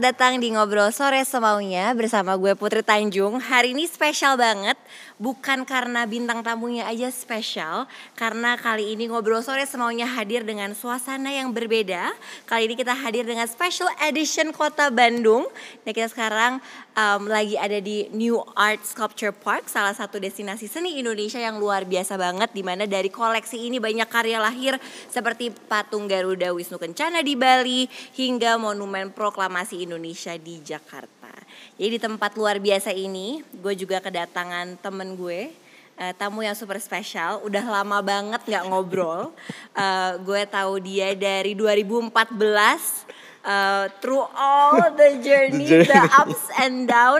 Datang di Ngobrol Sore Semaunya bersama gue Putri Tanjung. Hari ini spesial banget, bukan karena bintang tamunya aja spesial, karena kali ini Ngobrol Sore Semaunya hadir dengan suasana yang berbeda. Kali ini kita hadir dengan special edition Kota Bandung. Dan kita sekarang um, lagi ada di New Art Sculpture Park, salah satu destinasi seni Indonesia yang luar biasa banget, di mana dari koleksi ini banyak karya lahir seperti patung Garuda Wisnu Kencana di Bali, hingga monumen proklamasi Indonesia di Jakarta. Jadi di tempat luar biasa ini, gue juga kedatangan temen gue, eh, tamu yang super spesial. Udah lama banget nggak ngobrol. Eh, gue tahu dia dari 2014. eh, through all the journey, The the, journey. ups and down,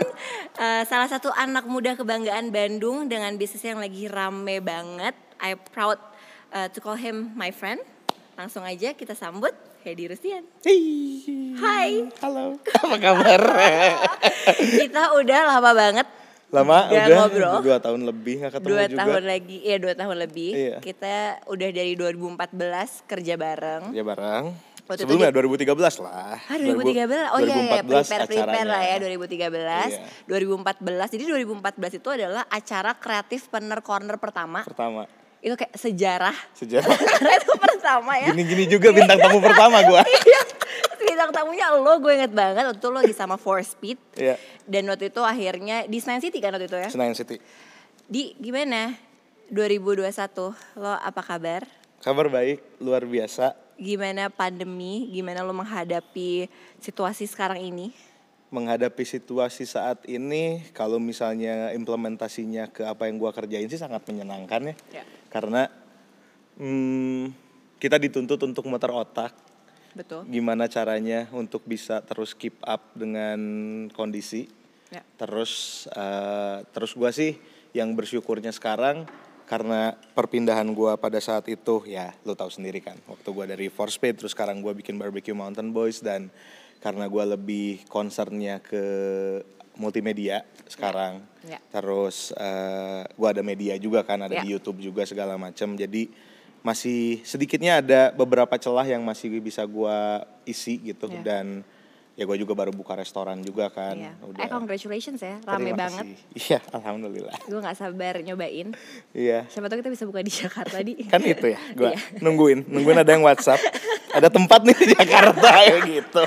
Eh, salah satu anak muda kebanggaan Bandung dengan bisnis yang lagi rame banget. I proud eh, to call him my friend. Langsung aja kita sambut Hedi Rustian. Hai. Halo. Apa kabar? Kita udah lama banget Lama Nggak udah ngobrol. dua tahun lebih nggak ketemu dua juga. tahun lagi, ya dua tahun lebih. Iya. Kita udah dari 2014 kerja bareng. Ya bareng. Waktu itu Sebelumnya 2013 lah. Ah 2013, oh iya ya 2014 prepare prepare lah ya acaranya. 2013, 2014. Iya. Jadi 2014 itu adalah acara kreatif Penner Corner pertama. Pertama. Itu kayak sejarah. Sejarah. Karena itu pertama ya. Gini-gini juga bintang tamu pertama gua. Iya. Bintang tamunya lo, gue inget banget waktu lo lagi sama Four Speed. Iya. Dan waktu itu akhirnya di Senayan City kan waktu itu ya. Senayan City. Di gimana? 2021 lo apa kabar? Kabar baik, luar biasa. Gimana pandemi? Gimana lo menghadapi situasi sekarang ini? Menghadapi situasi saat ini, kalau misalnya implementasinya ke apa yang gua kerjain sih sangat menyenangkan ya. Ya. Karena hmm, kita dituntut untuk muter otak Betul. gimana caranya untuk bisa terus keep up dengan kondisi. Ya. Terus eh, terus gua sih yang bersyukurnya sekarang karena perpindahan gua pada saat itu ya lo tahu sendiri kan waktu gua dari Force Speed terus sekarang gua bikin Barbecue Mountain Boys dan karena gua lebih concernnya ke multimedia sekarang. Ya. Terus eh, gua ada media juga kan ada Ya. di YouTube juga segala macam. Jadi masih sedikitnya ada beberapa celah yang masih bisa gua isi gitu Ya. dan ya gue juga baru buka restoran juga kan. Iya. Eh congratulations ya, rame Terima banget. kasih. Iya, alhamdulillah. Gue nggak sabar nyobain. Iya. Siapa tahu kita bisa buka di Jakarta di. Kan itu ya, gua Iya. nungguin, nungguin ada yang WhatsApp. Ada tempat nih di Jakarta ya gitu.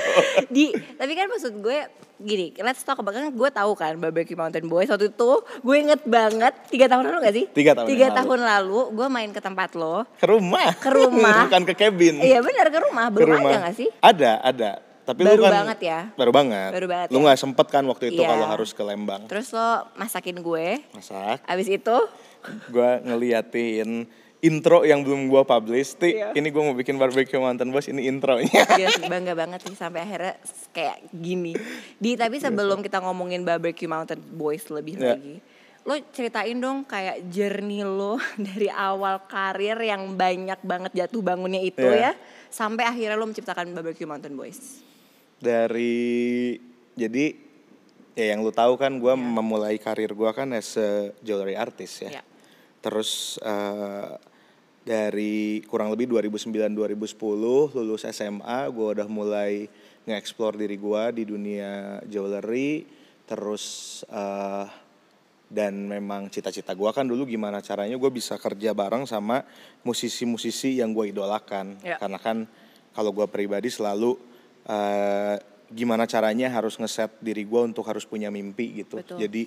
di tapi kan maksud gue gini let's talk about kan gue tahu kan barbecue mountain boys waktu itu gue inget banget tiga tahun lalu gak sih Tiga tahun tiga yang lalu. tahun lalu gue main ke tempat lo Ke rumah. Ke rumah. Bukan ke cabin. iya benar ke rumah Ke belum rumah. ada gak sih Ada, ada. Tapi Baru lu kan banget ya? Baru banget. Baru banget Lu ya? nggak sempet kan waktu itu Iya. kalau harus ke Lembang. terus lo masakin gue Masak. abis itu Gua ngeliatin intro yang belum gua publish. Ti, Iya. ini gua mau bikin barbecue mountain boys, ini intronya. Gila bangga banget sih sampai akhirnya kayak gini di tapi sebelum kita ngomongin barbecue mountain boys lebih Iya. lagi lo ceritain dong kayak journey lo dari awal karir yang banyak banget jatuh bangunnya itu ya Iya. sampai akhirnya lo menciptakan barbecue mountain boys dari jadi ya yang lu tahu kan gua memulai karir gua kan as a jewelry artist ya. Ya. Terus eh, dari kurang lebih 2009-2010 lulus SMA gua udah mulai nge-explore diri gua di dunia jewelry terus eh, dan memang cita-cita gua kan dulu gimana caranya gue bisa kerja bareng sama musisi-musisi yang gue idolakan Ya. karena kan kalau gue pribadi selalu eh, gimana caranya harus ngeset diri gue untuk harus punya mimpi gitu. Betul. jadi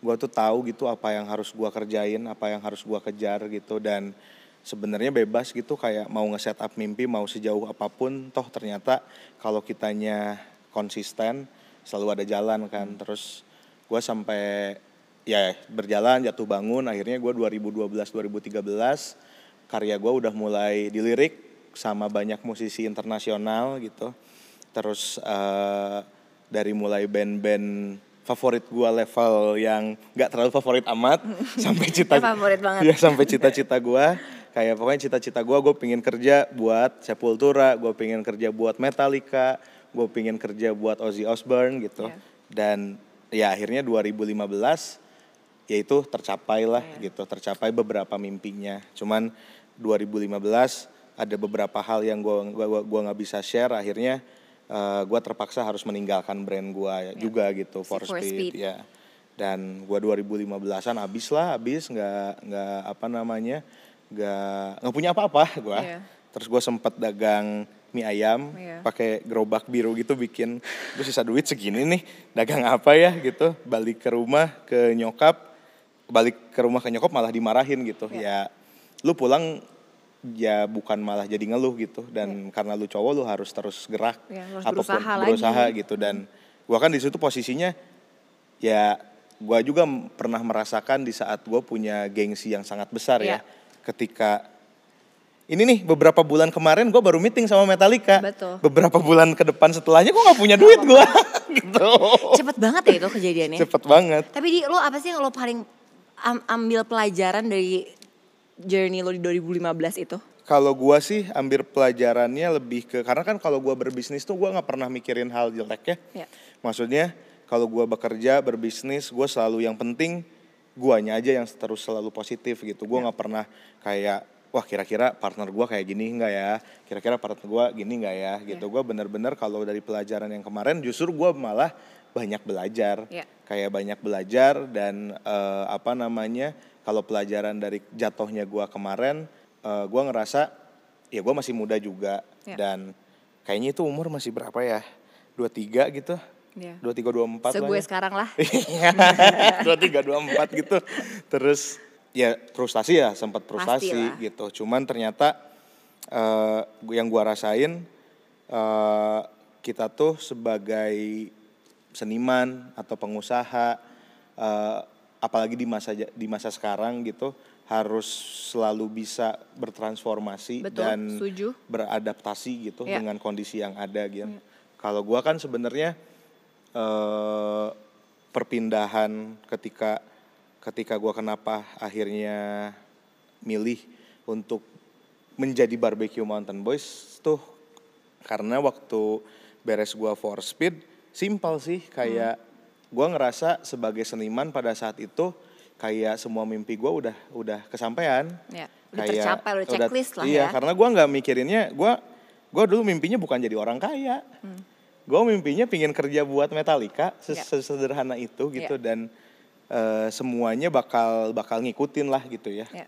gue tuh tahu gitu apa yang harus gue kerjain apa yang harus gue kejar gitu. Dan sebenarnya bebas gitu kayak mau ngeset up mimpi mau sejauh apa pun toh ternyata kalau kitanya konsisten selalu ada jalan kan. Terus gue sampai ya berjalan jatuh bangun akhirnya gue 2012 2013 karya gue udah mulai dilirik sama banyak musisi internasional gitu terus uh, dari mulai band-band favorit gue level yang nggak terlalu favorit amat sampai cita favorit banget. ya sampai cita-cita gue kayak pokoknya cita-cita gue gue pengen kerja buat Sepultura gue pengen kerja buat Metallica gue pengen kerja buat Ozzy Osbourne gitu Yeah. dan ya akhirnya 2015 yaitu tercapai lah Yeah. gitu tercapai beberapa mimpinya cuman 2015 ada beberapa hal yang gue gua, gua, gua nggak bisa share akhirnya uh, gue terpaksa harus meninggalkan brand gue juga gitu for For speed, Speed. ya dan gue 2015an habis lah habis nggak nggak apa namanya nggak nggak punya apa-apa gue Iya. terus gue sempet dagang mie ayam Iya. pakai gerobak biru gitu bikin terus sisa duit segini nih dagang apa ya gitu balik ke rumah ke nyokap balik ke rumah ke nyokap malah dimarahin gitu Iya. ya lu pulang ya bukan malah jadi ngeluh gitu. Dan karena lu cowok lu harus terus gerak Iya, lu harus apa pun berusaha lagi. berusaha gitu. Dan gua kan di situ posisinya ya gua juga pernah merasakan di saat gua punya gengsi yang sangat besar Iya. ya ketika ini nih beberapa bulan kemarin gua baru meeting sama Metallica. Betul. beberapa bulan ke depan setelahnya gua nggak punya duit gua. Gitu. Cepet banget ya itu kejadiannya. cepet banget. Tapi di lo apa sih yang lo paling am- ambil pelajaran dari journey lo di 2015 itu? Kalau gua sih ambil pelajarannya lebih ke karena kan kalau gua berbisnis tuh gua nggak pernah mikirin hal jelek ya. Ya. Maksudnya kalau gua bekerja berbisnis gua selalu yang penting guanya aja yang terus selalu positif gitu. Gua nggak pernah kayak wah kira-kira partner gua kayak gini enggak ya? Kira-kira partner gua gini enggak ya? Gitu. Gua bener-bener kalau dari pelajaran yang kemarin justru gua malah banyak belajar Ya. kayak banyak belajar dan eh, apa namanya kalau pelajaran dari jatuhnya gua kemarin eh, gua ngerasa ya gua masih muda juga Ya. dan kayaknya itu umur masih berapa ya 23 gitu Ya. 23 24 Segue lah ya. sekarang lah. dua tiga dua empat gitu terus ya frustasi ya sempat frustasi Pastilah. gitu cuman ternyata eh, yang gua rasain eh, kita tuh sebagai seniman atau pengusaha eh, apalagi di masa di masa sekarang gitu harus selalu bisa bertransformasi Betul, dan setuju. beradaptasi gitu Ya. dengan kondisi yang ada gitu. Kalau gua kan sebenarnya eh, perpindahan ketika ketika gua kenapa akhirnya milih untuk menjadi barbecue mountain boys tuh karena waktu beres gua for speed simpel sih kayak gua ngerasa sebagai seniman pada saat itu kayak semua mimpi gua udah udah kesampaian Ya, udah tercapai, udah checklist lah iya, ya. karena gua nggak mikirinnya gua gua dulu mimpinya bukan jadi orang kaya Hmm. Gue mimpinya pingin kerja buat Metallica ses- Ya. sesederhana itu gitu Ya. dan eh, semuanya bakal bakal ngikutin lah gitu ya. Ya.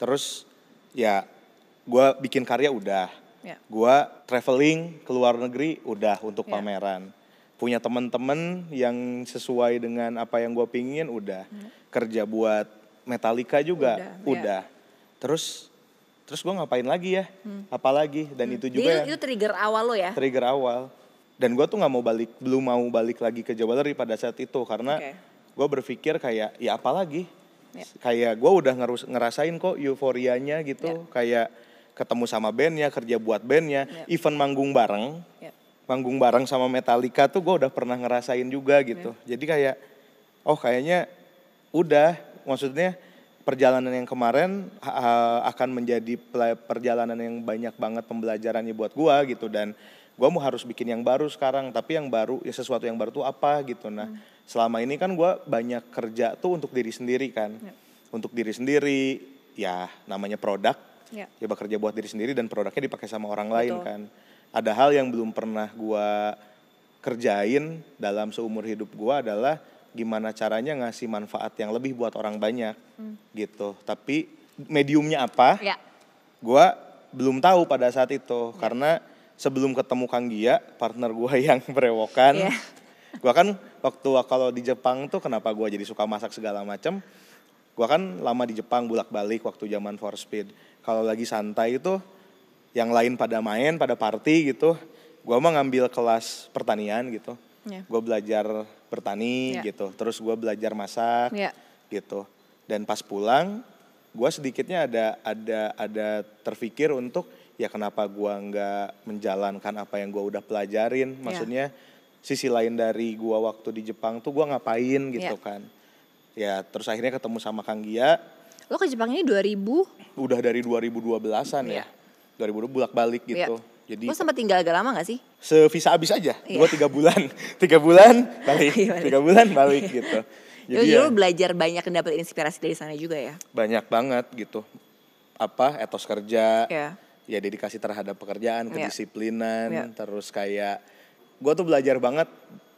Terus ya gue bikin karya udah, Ya. gue traveling ke luar negeri udah untuk Ya. pameran. Punya teman-teman yang sesuai dengan apa yang gue pingin udah. Kerja buat Metallica juga Udah, udah. ya. Terus terus gue ngapain lagi ya? Apalagi dan itu Jadi juga itu, yang itu trigger awal lo ya? trigger awal dan gue tuh nggak mau balik belum mau balik lagi ke Jewelry pada saat itu karena Oke. gue berpikir kayak ya apa lagi Ya. kayak gue udah ngerus, ngerasain kok euforianya gitu kayak ketemu sama bandnya kerja buat bandnya Ya. even manggung bareng Ya. Manggung bareng sama Metallica tuh gue udah pernah ngerasain juga gitu. Jadi kayak oh kayaknya udah maksudnya perjalanan yang kemarin ha- akan menjadi perjalanan yang banyak banget pembelajarannya buat gua gitu. Dan gua mau harus bikin yang baru sekarang tapi yang baru ya sesuatu yang baru tuh apa gitu. Nah selama ini kan gua banyak kerja tuh untuk diri sendiri kan. Ya. untuk diri sendiri ya namanya produk Ya. ya bekerja buat diri sendiri dan produknya dipakai sama orang lain Betul. kan ada hal yang belum pernah gua kerjain dalam seumur hidup gua adalah gimana caranya ngasih manfaat yang lebih buat orang banyak gitu. Tapi mediumnya apa? Ya. gua belum tahu pada saat itu karena sebelum ketemu Kang Gia partner gua yang berewokan Iya. gua kan waktu kalau di Jepang tuh kenapa gua jadi suka masak segala macam gua kan lama di Jepang bolak-balik waktu zaman for speed kalau lagi santai itu yang lain pada main pada party gitu gua mah ngambil kelas pertanian gitu Ya. gue belajar bertani Ya. gitu terus gue belajar masak Ya. gitu dan pas pulang gue sedikitnya ada ada ada terpikir untuk ya kenapa gue nggak menjalankan apa yang gue udah pelajarin Ya. maksudnya sisi lain dari gue waktu di Jepang tuh gue ngapain gitu Ya. kan ya terus akhirnya ketemu sama Kang Gia Lo ke Jepang ini 2000? udah dari 2012-an Iya. ya 2020 bolak balik gitu Iya. jadi Lo sempat tinggal agak lama gak sih? sevisa habis aja Iya. gue tiga bulan tiga bulan balik Iya, balik. tiga bulan balik gitu Jadi ya, lo belajar banyak dan dapat inspirasi dari sana juga ya? banyak banget gitu apa etos kerja Ya. ya dedikasi terhadap pekerjaan Iya. kedisiplinan Iya. terus kayak gue tuh belajar banget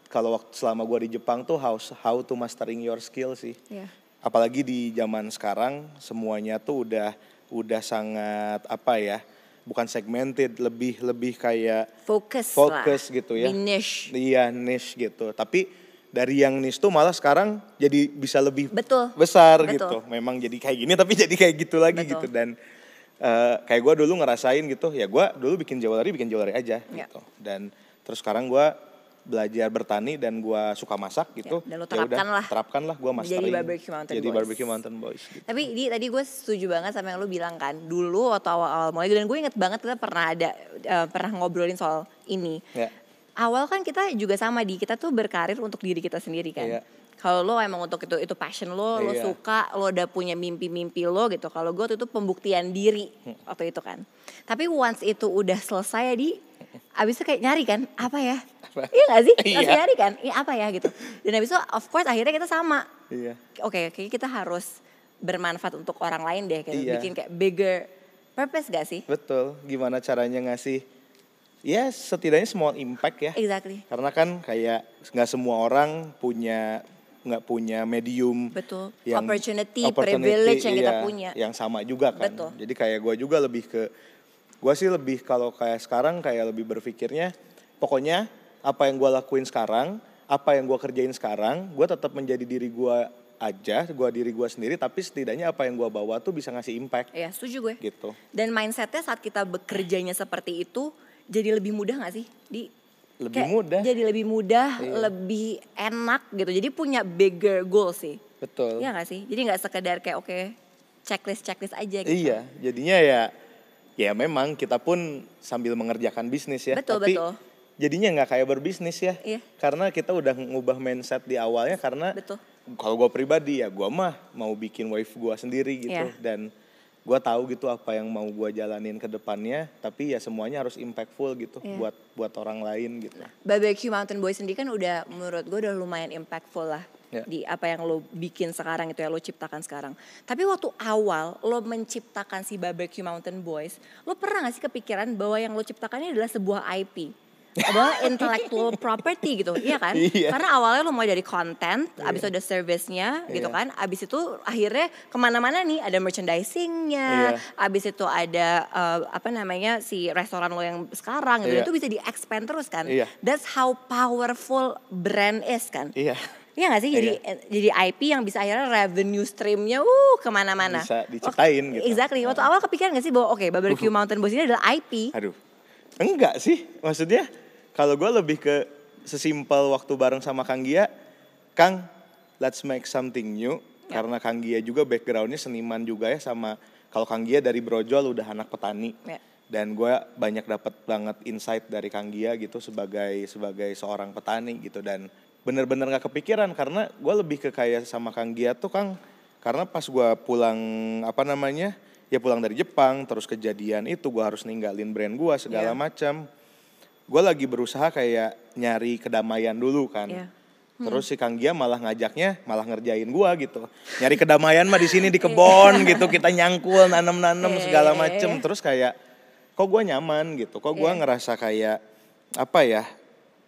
kalau waktu selama gue di Jepang tuh how how to mastering your skill sih Ya. apalagi di zaman sekarang semuanya tuh udah udah sangat apa ya bukan segmented lebih lebih kayak Fokus Fokus lah. gitu ya. Di niche. iya niche gitu tapi dari yang niche tuh malah sekarang jadi bisa lebih Betul. besar Betul. gitu memang jadi kayak gini tapi jadi kayak gitu lagi Betul. gitu dan eh, kayak gue dulu ngerasain gitu ya gue dulu bikin jewelry bikin jewelry aja Ya. gitu dan terus sekarang gue belajar bertani dan gue suka masak gitu Ya, dan lo Ya terapkan lah. terapkan lah gue mastering Barbecue Mountain jadi Boys. barbecue mountain boys gitu. Tapi di tadi gue setuju banget sama yang lu bilang kan. Dulu atau awal-awal mulai dan gue inget banget kita pernah ada eh, pernah ngobrolin soal ini. ya Awal kan kita juga sama di kita tuh berkarir untuk diri kita sendiri kan. Iya. Kalau lo emang untuk itu itu passion lo, lo Iya. suka, lo udah punya mimpi-mimpi lo gitu. Kalau gue tuh itu pembuktian diri Hmm. waktu itu kan. Tapi once itu udah selesai di, abis itu kayak nyari kan, apa ya? Apa? Iya gak sih? Iya. Nyari kan? Iya apa ya gitu. Dan abis itu of course akhirnya kita sama. iya Oke, kayaknya kita harus bermanfaat untuk orang lain deh, kayak Iya. bikin kayak bigger purpose gak sih? betul gimana caranya ngasih ya setidaknya small impact ya Exactly. karena kan kayak nggak semua orang punya nggak punya medium Betul. yang opportunity, opportunity, privilege yang kita iya, punya. yang sama juga kan Betul. jadi kayak gue juga lebih ke gue sih lebih kalau kayak sekarang kayak lebih berpikirnya pokoknya apa yang gue lakuin sekarang apa yang gue kerjain sekarang gue tetap menjadi diri gue aja gue diri gue sendiri tapi setidaknya apa yang gue bawa tuh bisa ngasih impact Iya, setuju gue. gitu Dan mindsetnya saat kita bekerjanya seperti itu jadi lebih mudah gak sih? Di Lebih kayak mudah. Jadi lebih mudah, Iya. lebih enak gitu. Jadi punya bigger goal sih. betul Iya gak sih? Jadi gak sekedar kayak oke checklist checklist aja gitu. Iya, jadinya ya ya memang kita pun sambil mengerjakan bisnis ya. Betul, tapi betul. jadinya nggak kayak berbisnis ya. Iya. Karena kita udah ngubah mindset di awalnya karena Betul. kalau gue pribadi ya gue mah mau bikin wave gue sendiri gitu Iya. dan gue tahu gitu apa yang mau gue jalanin ke depannya tapi ya semuanya harus impactful gitu Iya. buat buat orang lain gitu. Barbecue Mountain Boys sendiri kan udah menurut gue udah lumayan impactful lah Ya. di apa yang lo bikin sekarang itu ya lo ciptakan sekarang. Tapi waktu awal lo menciptakan si Barbecue Mountain Boys, lo pernah gak sih kepikiran bahwa yang lo ciptakan ini adalah sebuah IP? Adalah intellectual property gitu, iya kan? Iya. Karena awalnya lo mulai dari konten, abis itu ada service-nya gitu Iya. kan, abis itu akhirnya ke mana-mana nih ada merchandising-nya, Iya. abis itu ada eh, apa namanya si restoran lo yang sekarang gitu, Iya. itu bisa di-expand terus kan? Iya. That's how powerful brand is kan? Iya. Iya gak sih? Jadi eh, jadi IP yang bisa akhirnya revenue streamnya uh ke mana-mana. Bisa diciptain gitu. Exactly. Waktu awal kepikiran gak sih bahwa oke Barbecue Mountain Boys ini adalah IP. Aduh, enggak sih. Maksudnya kalau gue lebih ke sesimpel waktu bareng sama Kang Gia, Kang, let's make something new. Ya. Karena Kang Gia juga backgroundnya seniman juga ya sama kalau Kang Gia dari Brojol udah anak petani. Ya. Dan gue banyak dapat banget insight dari Kang Gia gitu sebagai sebagai seorang petani gitu dan bener-bener gak kepikiran karena gue lebih ke kayak sama Kang Gia tuh Kang karena pas gue pulang apa namanya ya pulang dari Jepang terus kejadian itu gue harus ninggalin brand gue segala Iya. macam gue lagi berusaha kayak nyari kedamaian dulu kan Iya. terus si Kang Gia malah ngajaknya malah ngerjain gue gitu nyari kedamaian mah di sini di kebon gitu kita nyangkul nanem-nanem Iya, segala iya, macem iya. terus kayak kok gue nyaman gitu kok gue Iya. ngerasa kayak apa ya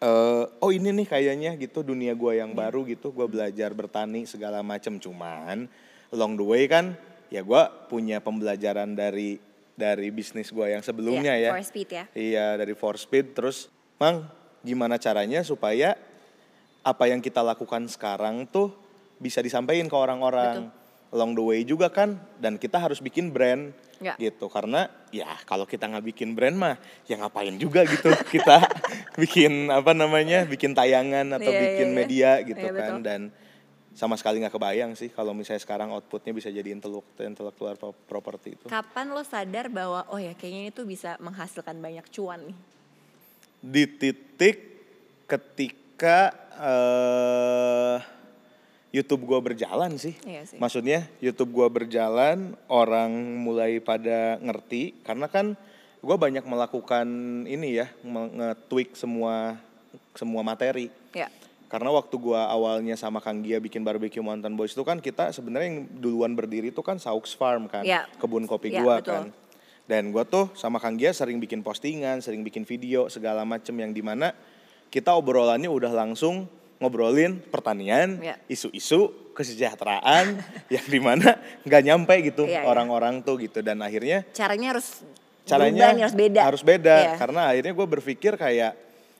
eh, oh ini nih kayaknya gitu dunia gue yang Iya. baru gitu gue belajar bertani segala macem cuman along the way kan ya gue punya pembelajaran dari dari bisnis gue yang sebelumnya Iya, ya for speed ya. Iya dari for speed terus mang gimana caranya supaya apa yang kita lakukan sekarang tuh bisa disampaikan ke orang-orang along the way juga kan dan kita harus bikin brand Ya. gitu karena ya kalau kita nggak bikin brand mah ya ngapain juga gitu kita bikin apa namanya bikin tayangan atau Iya, iya, bikin iya. media gitu Iya, kan betul. dan sama sekali nggak kebayang sih kalau misalnya sekarang outputnya bisa jadi intellectual pro- property itu Kapan lo sadar bahwa oh ya kayaknya ini tuh bisa menghasilkan banyak cuan nih? di titik ketika eh YouTube gua berjalan sih. Iya sih. Maksudnya YouTube gua berjalan, orang mulai pada ngerti karena kan gua banyak melakukan ini ya, nge-tweak semua semua materi. Ya. Karena waktu gua awalnya sama Kang Gia bikin barbecue Mountain Boys itu kan kita sebenarnya yang duluan berdiri itu kan Saux Farm kan, Ya. kebun kopi Ya, gua betul. kan. Dan gua tuh sama Kang Gia sering bikin postingan, sering bikin video segala macem yang di mana kita obrolannya udah langsung ngobrolin pertanian, Ya. isu-isu kesejahteraan yang di mana nggak nyampe gitu Iya, iya. orang-orang tuh gitu dan akhirnya Caranya harus caranya harus beda. harus beda Iya. karena akhirnya gue berpikir kayak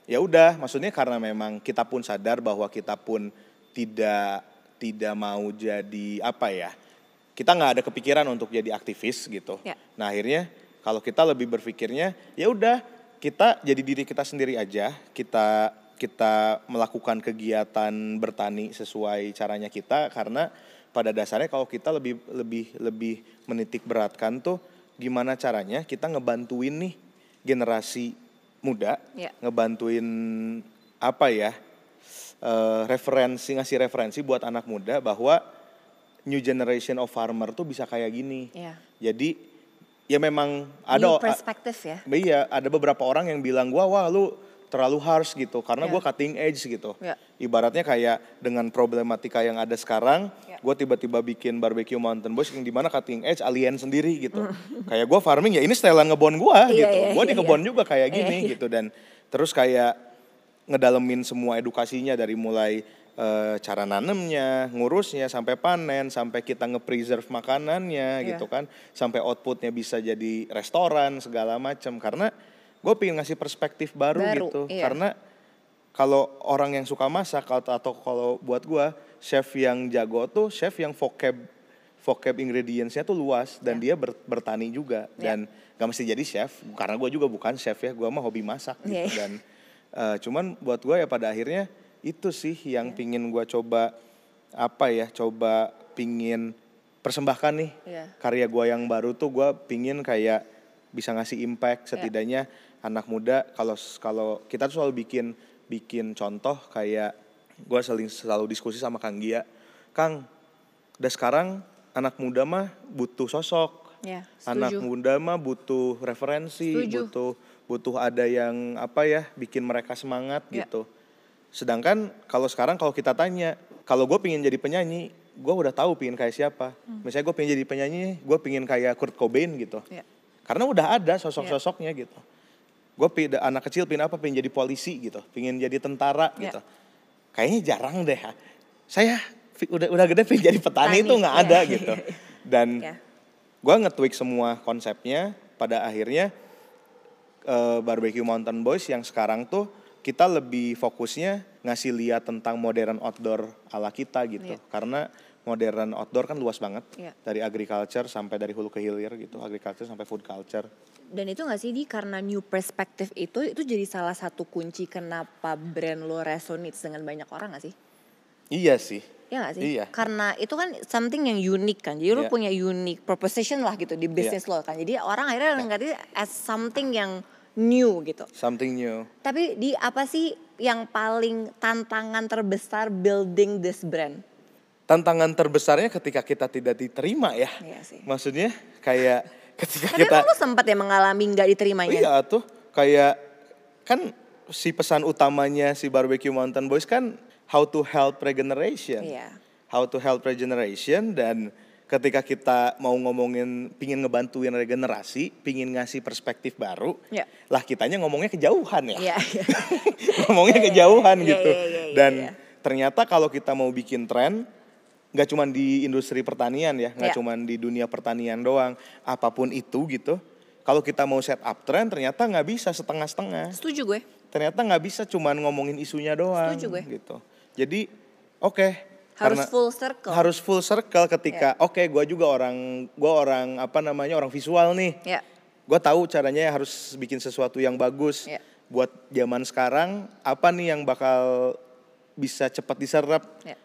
ya udah maksudnya karena memang kita pun sadar bahwa kita pun tidak tidak mau jadi apa ya kita nggak ada kepikiran untuk jadi aktivis gitu Ya. nah akhirnya kalau kita lebih berpikirnya ya udah kita jadi diri kita sendiri aja kita kita melakukan kegiatan bertani sesuai caranya kita karena pada dasarnya kalau kita lebih lebih lebih menitik beratkan tuh gimana caranya kita ngebantuin nih generasi muda Ya. ngebantuin apa ya eh, referensi ngasih referensi buat anak muda bahwa new generation of farmer tuh bisa kayak gini Ya. jadi ya memang ada New perspektif ya. Iya, ada beberapa orang yang bilang gua wah lu terlalu harsh gitu karena Ya. gua cutting edge gitu. Ya. Ibaratnya kayak dengan problematika yang ada sekarang, Ya. gua tiba-tiba bikin barbecue mountain boys yang di mana cutting edge alien sendiri gitu. kayak gua farming ya ini setelan ngebon gua Iya, gitu. iya, gua di iya, kebon iya. juga kayak Iya, gini iya. gitu dan terus kayak ngedalemin semua edukasinya dari mulai eh, cara nanemnya, ngurusnya sampai panen, sampai kita nge-preserve makanannya Iya. gitu kan, sampai outputnya bisa jadi restoran segala macam. Karena gue pengen ngasih perspektif baru, Baru, gitu. iya. Karena kalau orang yang suka masak atau, atau kalau buat gue chef yang jago tuh chef yang vocab vocab ingredientsnya tuh luas dan dia ber- bertani juga Iya. dan gak mesti jadi chef karena gue juga bukan chef ya gue mah hobi masak gitu Iya, iya. dan eh, cuman buat gue ya pada akhirnya itu sih yang Iya. pingin gue coba apa ya coba pingin persembahkan nih Iya. karya gue yang baru tuh gue pingin kayak bisa ngasih Iya. impact setidaknya anak muda kalau kalau kita tuh selalu bikin bikin contoh kayak gue sering selalu diskusi sama Kang Gia Kang udah sekarang anak muda mah butuh sosok Ya, anak muda mah butuh referensi, Setuju. butuh butuh ada yang apa ya bikin mereka semangat Ya. gitu. Sedangkan kalau sekarang kalau kita tanya, kalau gue pingin jadi penyanyi, gue udah tahu pingin kayak siapa. Hmm. Misalnya gue pingin jadi penyanyi, gue pingin kayak Kurt Cobain gitu. Ya. Karena udah ada sosok-sosoknya gitu. Gue anak kecil pingin apa? Pingin jadi polisi gitu, pingin jadi tentara Ya. gitu. Kayaknya jarang deh. Saya fi- udah udah gede pingin jadi petani Petani, itu nggak iya. ada gitu. Dan Ya. gue nge-tweak semua konsepnya pada akhirnya eh, barbecue mountain boys yang sekarang tuh kita lebih fokusnya ngasih lihat tentang modern outdoor ala kita gitu Iya. karena modern outdoor kan luas banget Iya. dari agriculture sampai dari hulu ke hilir gitu agriculture sampai food culture Dan itu gak sih di karena new perspektif itu itu jadi salah satu kunci kenapa brand lo resonates dengan banyak orang gak sih? iya sih Ya gak sih? Iya. Karena itu kan something yang unik kan. Jadi lo Iya. punya unique proposition lah gitu di bisnis lo kan. Jadi orang akhirnya ngeliatnya as something yang new gitu. something new Tapi di apa sih yang paling tantangan terbesar building this brand? tantangan terbesarnya ketika kita tidak diterima ya Iya sih. maksudnya kayak ketika Tapi kita lo sempat ya mengalami nggak diterimanya? Iya tuh kayak kan si pesan utamanya si Barbecue Mountain Boys kan how to help regeneration. Iya. How to help regeneration dan ketika kita mau ngomongin pingin ngebantuin regenerasi, pingin ngasih perspektif baru, Iya. lah kitanya ngomongnya kejauhan ya. Iya. iya. ngomongnya kejauhan iya, gitu. iya, iya, Dan ternyata kalau kita mau bikin tren nggak cuma di industri pertanian ya, nggak Iya. cuma di dunia pertanian doang, apa pun itu gitu. Kalau kita mau set up tren ternyata nggak bisa setengah-setengah. Setuju gue. Ternyata nggak bisa cuman ngomongin isunya doang Setuju gue. gitu. Jadi oke Harus karena full circle. Harus full circle ketika oke gue juga orang gue orang apa namanya orang visual nih Ya. gue tahu caranya harus bikin sesuatu yang bagus Iya. buat zaman sekarang apa nih yang bakal bisa cepat diserap Ya.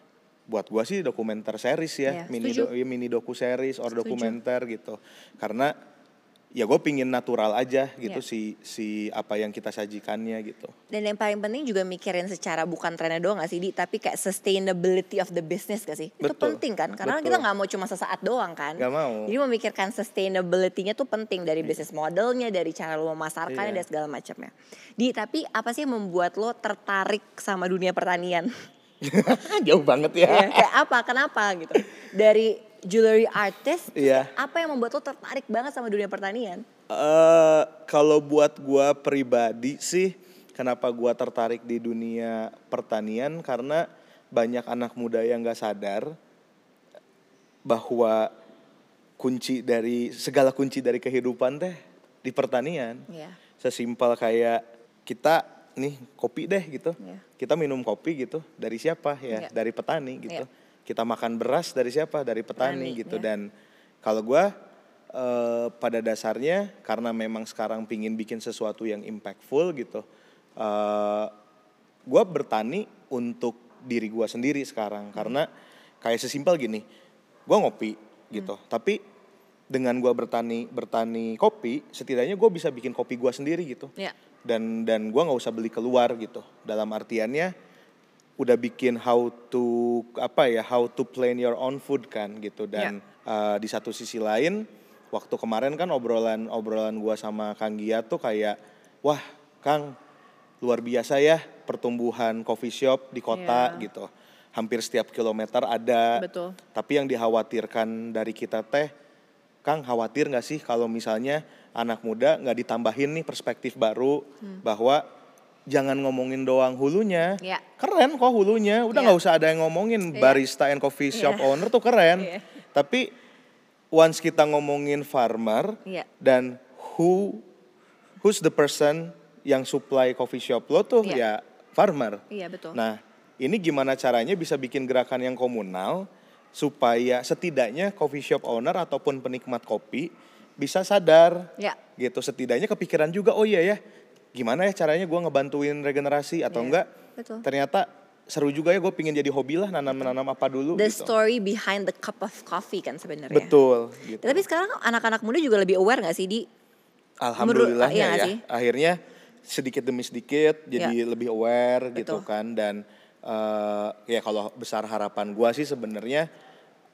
Buat gua sih dokumenter series ya, Iya, mini setuju. do- ya, mini doku series or Setuju. dokumenter gitu. Karena ya gue pingin natural aja gitu Iya. si si apa yang kita sajikannya gitu. Dan yang paling penting juga mikirin secara bukan trennya doang gak sih Di Tapi kayak sustainability of the business gak sih Itu Betul. penting kan Karena Betul. kita gak mau cuma sesaat doang kan Gak mau. Jadi memikirkan sustainability-nya tuh penting Dari bisnis modelnya Dari cara lo memasarkannya Iya. Dan segala macamnya Di tapi apa sih yang membuat lo tertarik sama dunia pertanian Jauh banget ya. Iya, Kayak apa kenapa gitu. Dari jewelry artist kayak Apa yang membuat lo tertarik banget sama dunia pertanian? Eh, kalau buat gua pribadi sih, kenapa gua tertarik di dunia pertanian? Karena banyak anak muda yang gak sadar bahwa kunci dari segala kunci dari kehidupan teh di pertanian. Iya. Sesimpel kayak kita nih kopi deh gitu. Iya. Kita minum kopi gitu dari siapa ya? Iya. Dari petani gitu. Iya. Kita makan beras dari siapa? Dari petani, Petani, gitu. iya. Dan kalau gua eh, pada dasarnya karena memang sekarang pingin bikin sesuatu yang impactful gitu. eh gua bertani untuk diri gua sendiri sekarang karena kayak sesimpel gini. Gua ngopi gitu. Tapi dengan gua bertani bertani kopi, setidaknya gue bisa bikin kopi gua sendiri gitu Iya dan dan gua nggak usah beli keluar gitu. Dalam artiannya udah bikin how to apa ya how to plan your own food kan gitu. Dan eh, di satu sisi lain waktu kemarin kan obrolan obrolan gua sama Kang Gia tuh kayak wah Kang luar biasa ya pertumbuhan coffee shop di kota Iya. gitu. Hampir setiap kilometer ada. Betul. Tapi yang dikhawatirkan dari kita teh, Kang khawatir nggak sih kalau misalnya anak muda nggak ditambahin nih perspektif baru bahwa jangan ngomongin doang hulunya, Iya. keren kok hulunya, udah Iya. nggak usah ada yang ngomongin barista and coffee shop Iya. owner tuh keren, Iya. tapi once kita ngomongin farmer Iya dan who who's the person yang supply coffee shop lo tuh Iya. ya farmer. Iya betul Nah, ini gimana caranya bisa bikin gerakan yang komunal supaya setidaknya coffee shop owner ataupun penikmat kopi bisa sadar Ya gitu. Setidaknya kepikiran juga, oh iya ya, gimana ya caranya gua ngebantuin regenerasi atau Iya, enggak? betul. Ternyata seru juga ya gue pingin jadi hobi lah nanam-nanam apa dulu The gitu. story behind the cup of coffee kan sebenarnya Betul gitu. Tapi sekarang anak-anak muda juga lebih aware gak sih di Alhamdulillahnya iya nggak ya, sih? akhirnya sedikit demi sedikit jadi lebih aware gitu Betul. kan dan eh, ya kalau besar harapan gua sih sebenarnya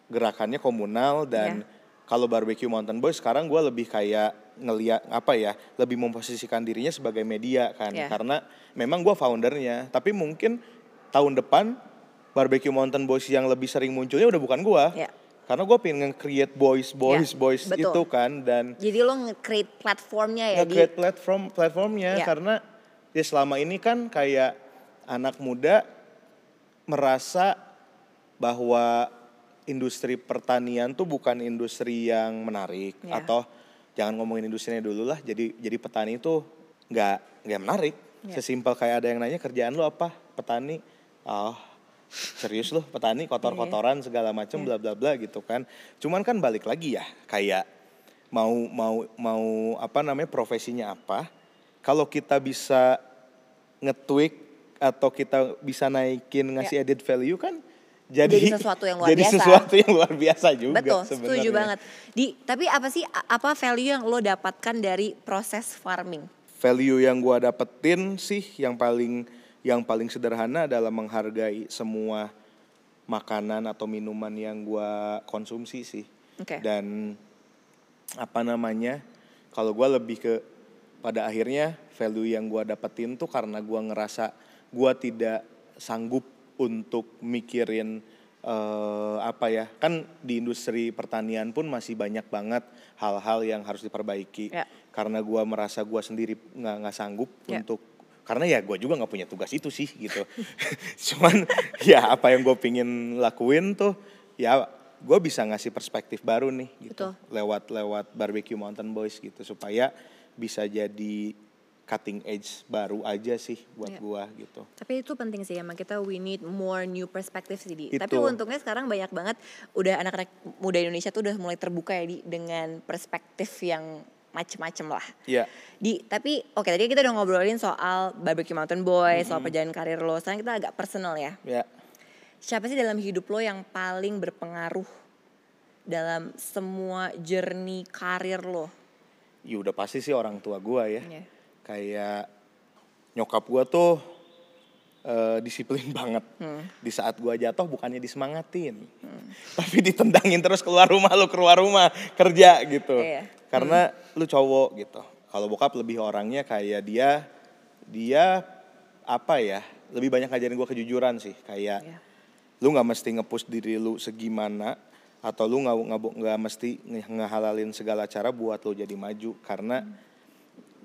gerakannya komunal dan Iya. Kalau barbecue mountain boys sekarang gua lebih kayak ngeliat apa ya lebih memposisikan dirinya sebagai media kan Iya. karena memang gua foundernya tapi mungkin tahun depan barbecue mountain boys yang lebih sering munculnya udah bukan gua Iya. karena gua pengen nge-create boys boys Iya, boys betul. itu kan dan Jadi lo nge-create platformnya ya di nge-create platform platformnya Iya. karena ya selama ini kan kayak anak muda merasa bahwa industri pertanian tuh bukan industri yang menarik. Iya. atau jangan ngomongin industrinya dulu lah. Jadi jadi petani itu nggak nggak menarik. Iya. sesimpel kayak ada yang nanya kerjaan lu apa? Petani. Oh serius loh petani kotor-kotoran segala macam bla bla bla gitu kan. Cuman kan balik lagi ya kayak mau mau mau apa namanya profesinya apa kalau kita bisa nge-tweak atau kita bisa naikin ngasih added value kan jadi. Jadi sesuatu yang luar jadi biasa. sesuatu yang luar biasa juga Betul, sebenarnya. setuju banget. Di tapi apa sih apa value yang lo dapatkan dari proses farming? value yang gua dapetin sih yang paling yang paling sederhana adalah menghargai semua makanan atau minuman yang gua konsumsi sih Oke. dan apa namanya kalau gua lebih ke pada akhirnya value yang gua dapetin tuh karena gua ngerasa gua tidak sanggup untuk mikirin eh, apa ya kan di industri pertanian pun masih banyak banget hal-hal yang harus diperbaiki Ya. karena gua merasa gua sendiri nggak nggak sanggup Ya. untuk karena ya gua juga nggak punya tugas itu sih gitu cuman ya apa yang gue pingin lakuin tuh ya gue bisa ngasih perspektif baru nih gitu Betul. lewat lewat barbecue mountain boys gitu supaya bisa jadi cutting edge baru aja sih buat Ya. gua gitu Tapi itu penting sih emang kita we need more new perspective sih di. Itu. Tapi untungnya sekarang banyak banget udah anak-anak muda Indonesia tuh udah mulai terbuka ya di dengan perspektif yang macem-macem lah. Iya. Di tapi oke tadi kita udah ngobrolin soal barbecue mountain boy, soal perjalanan karir lo. Sekarang kita agak personal ya. Ya. Siapa sih dalam hidup lo yang paling berpengaruh dalam semua journey karir lo? Ya udah pasti sih orang tua gua ya. Iya. Kayak nyokap gua tuh eh, disiplin banget. Hmm. Di saat gua jatuh bukannya disemangatin. Tapi ditendangin terus keluar rumah lu keluar rumah kerja gitu. Iya. Karena lu cowok gitu. Kalau bokap lebih orangnya kayak dia dia apa ya? Lebih banyak ngajarin gua kejujuran sih, kayak Iya. lu nggak mesti ngepush diri lu segimana atau lu nggak nggak mesti nge- ngehalalin segala cara buat lu jadi maju karena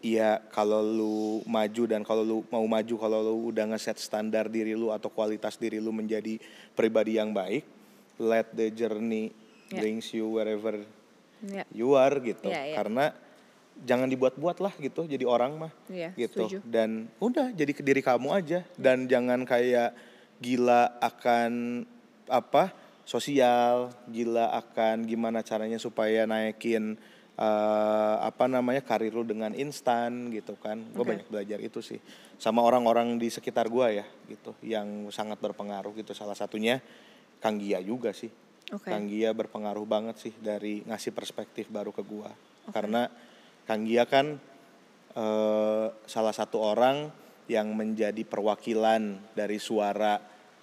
Iya kalau lu maju dan kalau lu mau maju kalau lu udah ngeset standar diri lu atau kualitas diri lu menjadi pribadi yang baik let the journey Ya. brings you wherever Iya. you are gitu Iya, iya. karena jangan dibuat-buat lah gitu jadi orang mah Iya, gitu setuju. dan udah jadi ke diri kamu aja dan jangan kayak gila akan apa sosial gila akan gimana caranya supaya naikin eh, apa namanya karir lu dengan instan gitu kan. Gue Oke. banyak belajar itu sih. Sama orang-orang di sekitar gua ya gitu yang sangat berpengaruh gitu. Salah satunya Kang Gia juga sih. Oke. Kang Gia berpengaruh banget sih dari ngasih perspektif baru ke gua. Karena Kang Gia kan eh, salah satu orang yang menjadi perwakilan dari suara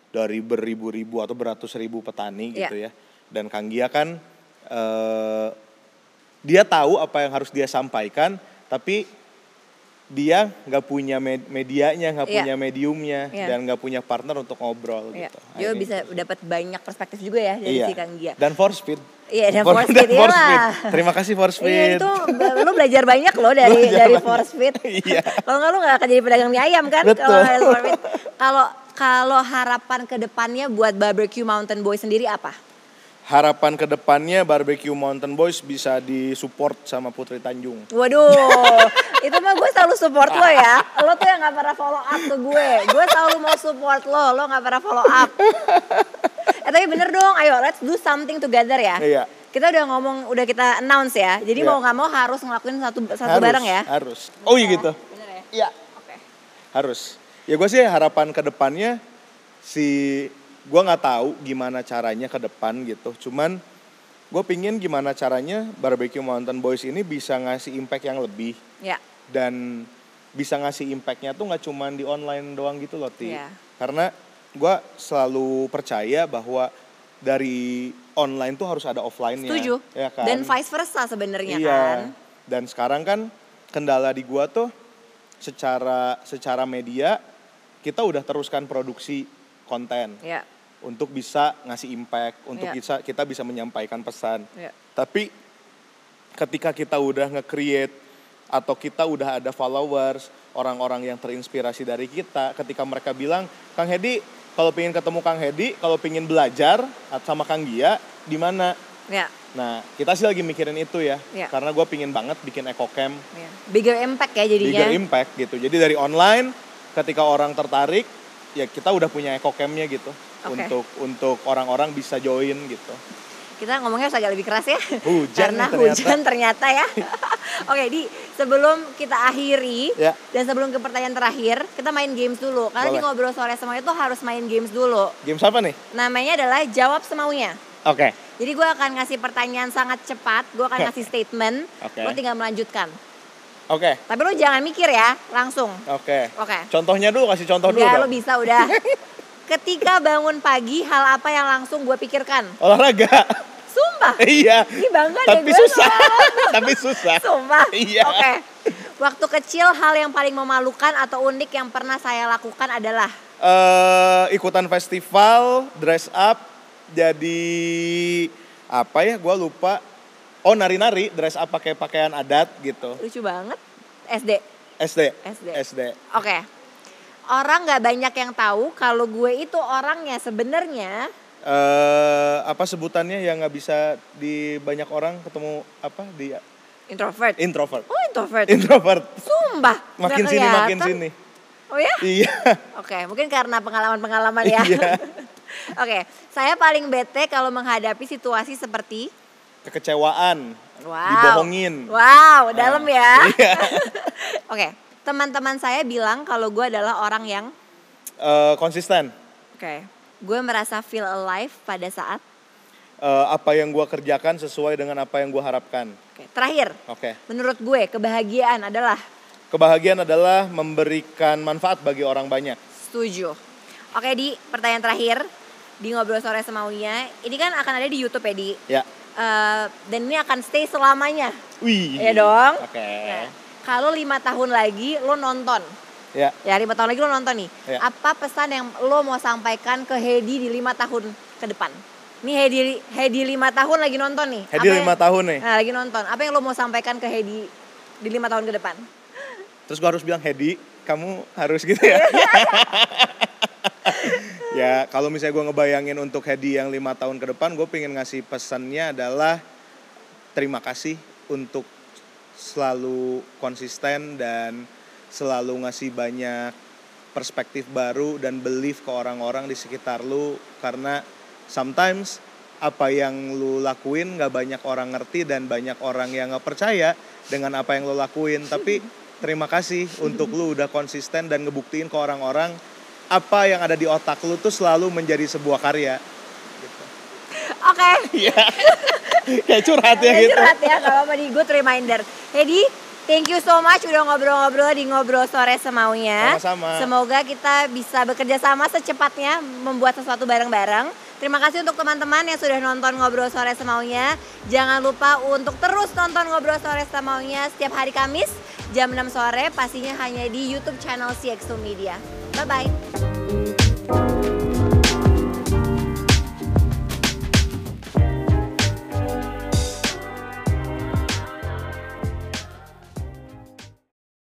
dari beribu-ribu atau beratus ribu petani gitu ya. Dan Kang Gia kan eh, dia tahu apa yang harus dia sampaikan tapi dia nggak punya med- medianya nggak Iya. punya mediumnya Iya. dan nggak punya partner untuk ngobrol Iya. gitu Dia bisa dapat banyak perspektif juga ya dari Iya. si Kang Gia. Dan force feed. Iya, dan For- force feed, iyalah. Terima kasih force feed. Iya itu lu belajar banyak loh dari dari banyak. force feed. Iya. Kalau nggak lu nggak akan jadi pedagang mie ayam kan? Kalau force. Kalau kalau harapan ke depannya buat barbecue mountain boy sendiri apa? Harapan ke depannya barbecue Mountain Boys bisa disupport sama Putri Tanjung. Waduh, itu mah gue selalu support lo ya. Lo tuh yang gak pernah follow up ke gue. Gue selalu mau support lo, lo gak pernah follow up. eh tapi bener dong, ayo let's do something together ya. Iya. Kita udah ngomong, udah kita announce ya. Jadi Iya. mau gak mau harus ngelakuin satu satu harus, bareng ya. Harus. Oh iya gitu. Bener ya? Iya. Oke. Harus. Ya gue sih harapan ke depannya si gue nggak tahu gimana caranya ke depan gitu. Cuman gue pingin gimana caranya barbecue Mountain Boys ini bisa ngasih impact yang lebih Ya, dan bisa ngasih impactnya tuh nggak cuman di online doang gitu loh ti Iya. karena gue selalu percaya bahwa dari online tuh harus ada offline-nya setuju. ya kan Dan vice versa sebenarnya iya kan. dan sekarang kan kendala di gua tuh secara secara media kita udah teruskan produksi konten Ya, untuk bisa ngasih impact untuk Iya. bisa kita bisa menyampaikan pesan ya. tapi ketika kita udah nge-create atau kita udah ada followers, orang-orang yang terinspirasi dari kita, ketika mereka bilang, Kang Hedi, kalau pengen ketemu Kang Hedi, kalau pengen belajar sama Kang Gia, di mana? Ya, Nah, kita sih lagi mikirin itu ya, Iya. karena gue pingin banget bikin EcoCamp, ya. Bigger impact ya jadinya. bigger impact gitu. Jadi dari online, ketika orang tertarik, ya kita udah punya EcoCampnya gitu, Oke. untuk untuk orang-orang bisa join gitu. Kita ngomongnya harus agak lebih keras ya. Hujan Karena ternyata. hujan ternyata ya. Oke, di sebelum kita akhiri Ya. dan sebelum ke pertanyaan terakhir, kita main games dulu. Karena di Boleh. ngobrol sore semuanya itu harus main games dulu. Games apa nih? Namanya adalah jawab semaunya. Oke. Jadi gue akan ngasih pertanyaan sangat cepat, gue akan ngasih statement, Oke. lo tinggal melanjutkan. Oke. Tapi lo jangan mikir ya, langsung. Oke. Oke. Contohnya dulu, kasih contoh dulu dong. lo bisa udah. Ketika bangun pagi, hal apa yang langsung gue pikirkan? Olahraga. Sumpah. iya. Ini bangga deh Tapi gue susah. Tapi susah. Sumpah. Iya. Oke. Waktu kecil hal yang paling memalukan atau unik yang pernah saya lakukan adalah eh ikutan festival, dress up, jadi apa ya? Gua lupa. Oh nari-nari, dress up pakai pakaian adat gitu. lucu banget. SD. SD. SD. SD. Oke. Orang nggak banyak yang tahu kalau gue itu orangnya sebenarnya eh apa sebutannya yang nggak bisa di banyak orang ketemu apa di introvert. introvert. Oh introvert. Introvert. Sumpah. Makin sini makin sini. Oh ya? Iya. Oke, mungkin karena pengalaman-pengalaman ya. Iya. Oke, saya paling bete kalau menghadapi situasi seperti Kekecewaan, Wow. dibohongin. Wow, dalam ya. Iya. Oke, teman-teman saya bilang kalau gue adalah orang yang Eh, konsisten. oke, gue merasa feel alive pada saat Eh, apa yang gua kerjakan sesuai dengan apa yang gua harapkan. Oke, terakhir, Oke. menurut gue kebahagiaan adalah Kebahagiaan adalah memberikan manfaat bagi orang banyak. setuju. Oke, di pertanyaan terakhir di ngobrol sore semaunya, ini kan akan ada di YouTube ya di Ya. Eh, dan ini akan stay selamanya. Wih. Iya dong. Oke. Nah, kalau lima tahun lagi lo nonton, Ya. ya lima tahun lagi lo nonton nih, Ya. apa pesan yang lo mau sampaikan ke Hedi di lima tahun ke depan? Nih Hedi Hedi lima tahun lagi nonton nih. Hedi Apa lima yang- tahun nih. Nah, lagi nonton. Apa yang lo mau sampaikan ke Hedi di lima tahun ke depan? Terus gua harus bilang Hedi, kamu harus gitu ya. ya kalau misalnya gue ngebayangin untuk Hedi yang lima tahun ke depan, gue pengen ngasih pesannya adalah terima kasih untuk selalu konsisten dan selalu ngasih banyak perspektif baru dan belief ke orang-orang di sekitar lu. Karena sometimes apa yang lu lakuin nggak banyak orang ngerti dan banyak orang yang nggak percaya dengan apa yang lu lakuin. Tapi terima kasih untuk lu udah konsisten dan ngebuktiin ke orang-orang apa yang ada di otak lu tuh selalu menjadi sebuah karya Oke. Iya. kayak curhat ya Agak gitu curhat ya kalau apa di good reminder. Hedi, thank you so much udah ngobrol-ngobrol di ngobrol sore semaunya. Sama-sama. Semoga kita bisa bekerja sama secepatnya membuat sesuatu bareng-bareng. Terima kasih untuk teman-teman yang sudah nonton ngobrol sore semaunya. Jangan lupa untuk terus nonton ngobrol sore semaunya setiap hari Kamis jam 6 sore pastinya hanya di YouTube channel CX2 Media. Bye bye.